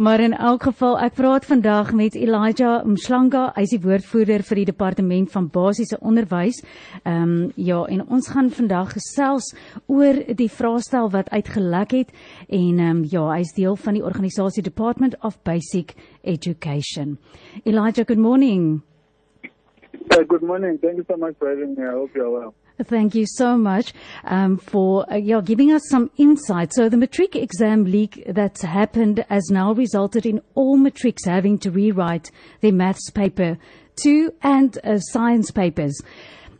Maar in elk geval, ek praat vandag met Elijah Mshlanga, hy is die woordvoerder vir die departement van basiese onderwys. Ehm um, ja, en ons gaan vandag gesels oor die vraestel wat uitgelek het en ehm um, ja, hy is deel van die organisasie Department of Basic Education. Elijah, good morning. Uh, good morning. Thank you so much for having me. I hope you're well. Thank you so much um, for uh, giving us some insight. So the matric exam leak that's happened has now resulted in all matrics having to rewrite their maths paper two and uh, science papers.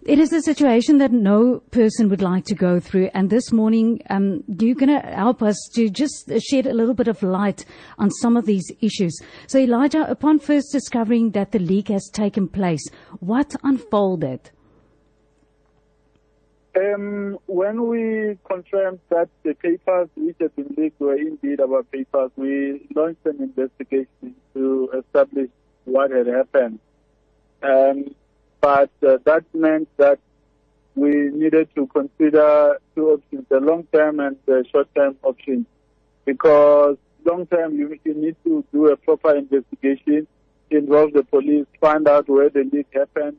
It is a situation that no person would like to go through. And this morning, um, you're going to help us to just shed a little bit of light on some of these issues. So, Elijah, upon first discovering that the leak has taken place, what unfolded? Um, when we confirmed that the papers which had been leaked were indeed our papers, we launched an investigation to establish what had happened. Um, but uh, that meant that we needed to consider two options, the long-term and the short-term option, because long-term you, you need to do a proper investigation, involve the police, find out where the leak happened,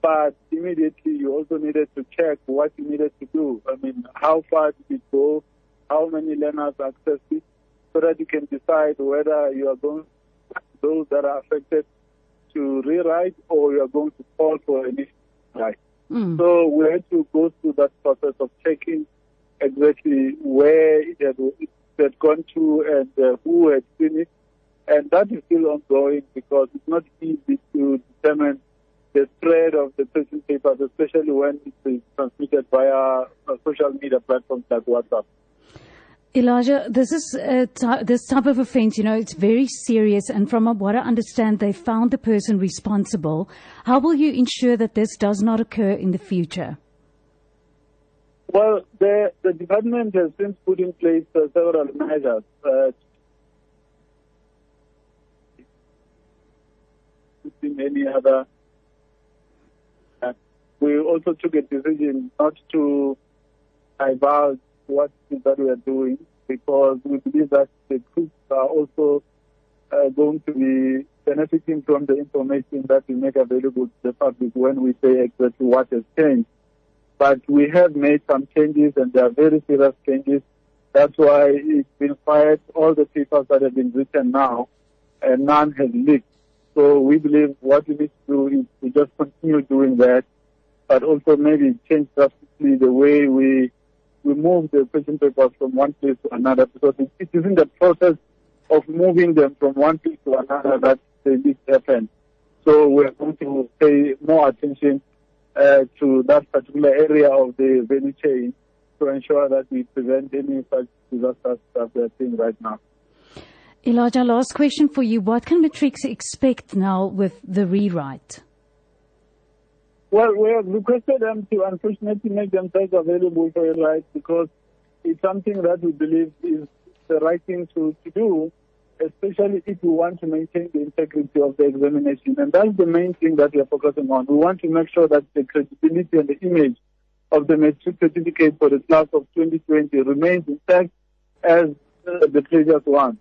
but immediately you also needed to check what you needed to do. I mean, how far did it go? How many learners accessed it? So that you can decide whether you are going those that are affected to rewrite or you are going to call for an right. Mm. So we had to go through that process of checking exactly where it had, it had gone to and uh, who had seen it. And that is still ongoing because it's not easy to determine the spread of the prison papers, especially when it is transmitted via uh, social media platforms like WhatsApp. Elijah, this is this type of offence. You know, it's very serious, and from what I understand, they found the person responsible. How will you ensure that this does not occur in the future? Well, the the department has since put in place uh, several measures. Uh, any other we also took a decision not to divulge what that we are doing because we believe that the troops are also uh, going to be benefiting from the information that we make available to the public when we say exactly what has changed. But we have made some changes and they are very serious changes. That's why it's been fired. All the papers that have been written now, and none has leaked. So we believe what we need to do is to just continue doing that but also maybe change drastically the way we we move the question papers from one place to another because it is in the process of moving them from one place to another that they this happen. So we're going to pay more attention uh, to that particular area of the value chain to ensure that we prevent any such disasters that we're seeing right now. Elijah, last question for you. What can Matrics expect now with the rewrite? Well, we have requested them to unfortunately make themselves available for a right because it's something that we believe is the right thing to, to do, especially if we want to maintain the integrity of the examination. And that's the main thing that we are focusing on. We want to make sure that the credibility and the image of the matric certificate for the class of 2020 remains intact as uh, the previous one.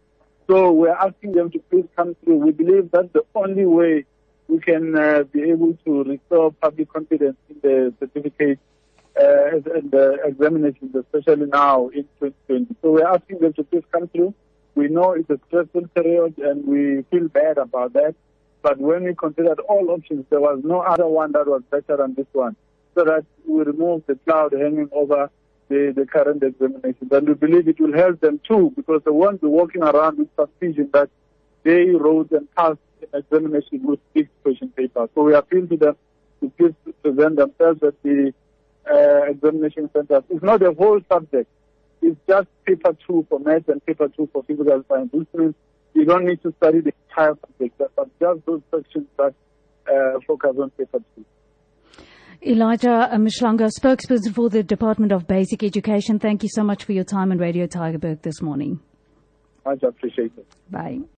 So we're asking them to please come through. We believe that's the only way we can uh, be able to restore public confidence in the certificate uh, and the examinations, especially now in 2020. So we're asking them to please come through. We know it's a stressful period and we feel bad about that. But when we considered all options, there was no other one that was better than this one. So that we remove the cloud hanging over the, the current examinations. And we believe it will help them too because they won't be walking around with suspicion that they wrote and passed examination with big question paper. So we appeal to them to please present themselves at the uh, examination centers. It's not the whole subject. It's just paper two for math and paper two for physical science. Which means you don't need to study the entire subject, but just those sections that uh, focus on paper two. Elijah Mhlanga, spokesperson for the Department of Basic Education, thank you so much for your time on Radio Tygerberg this morning. Much appreciated. Bye.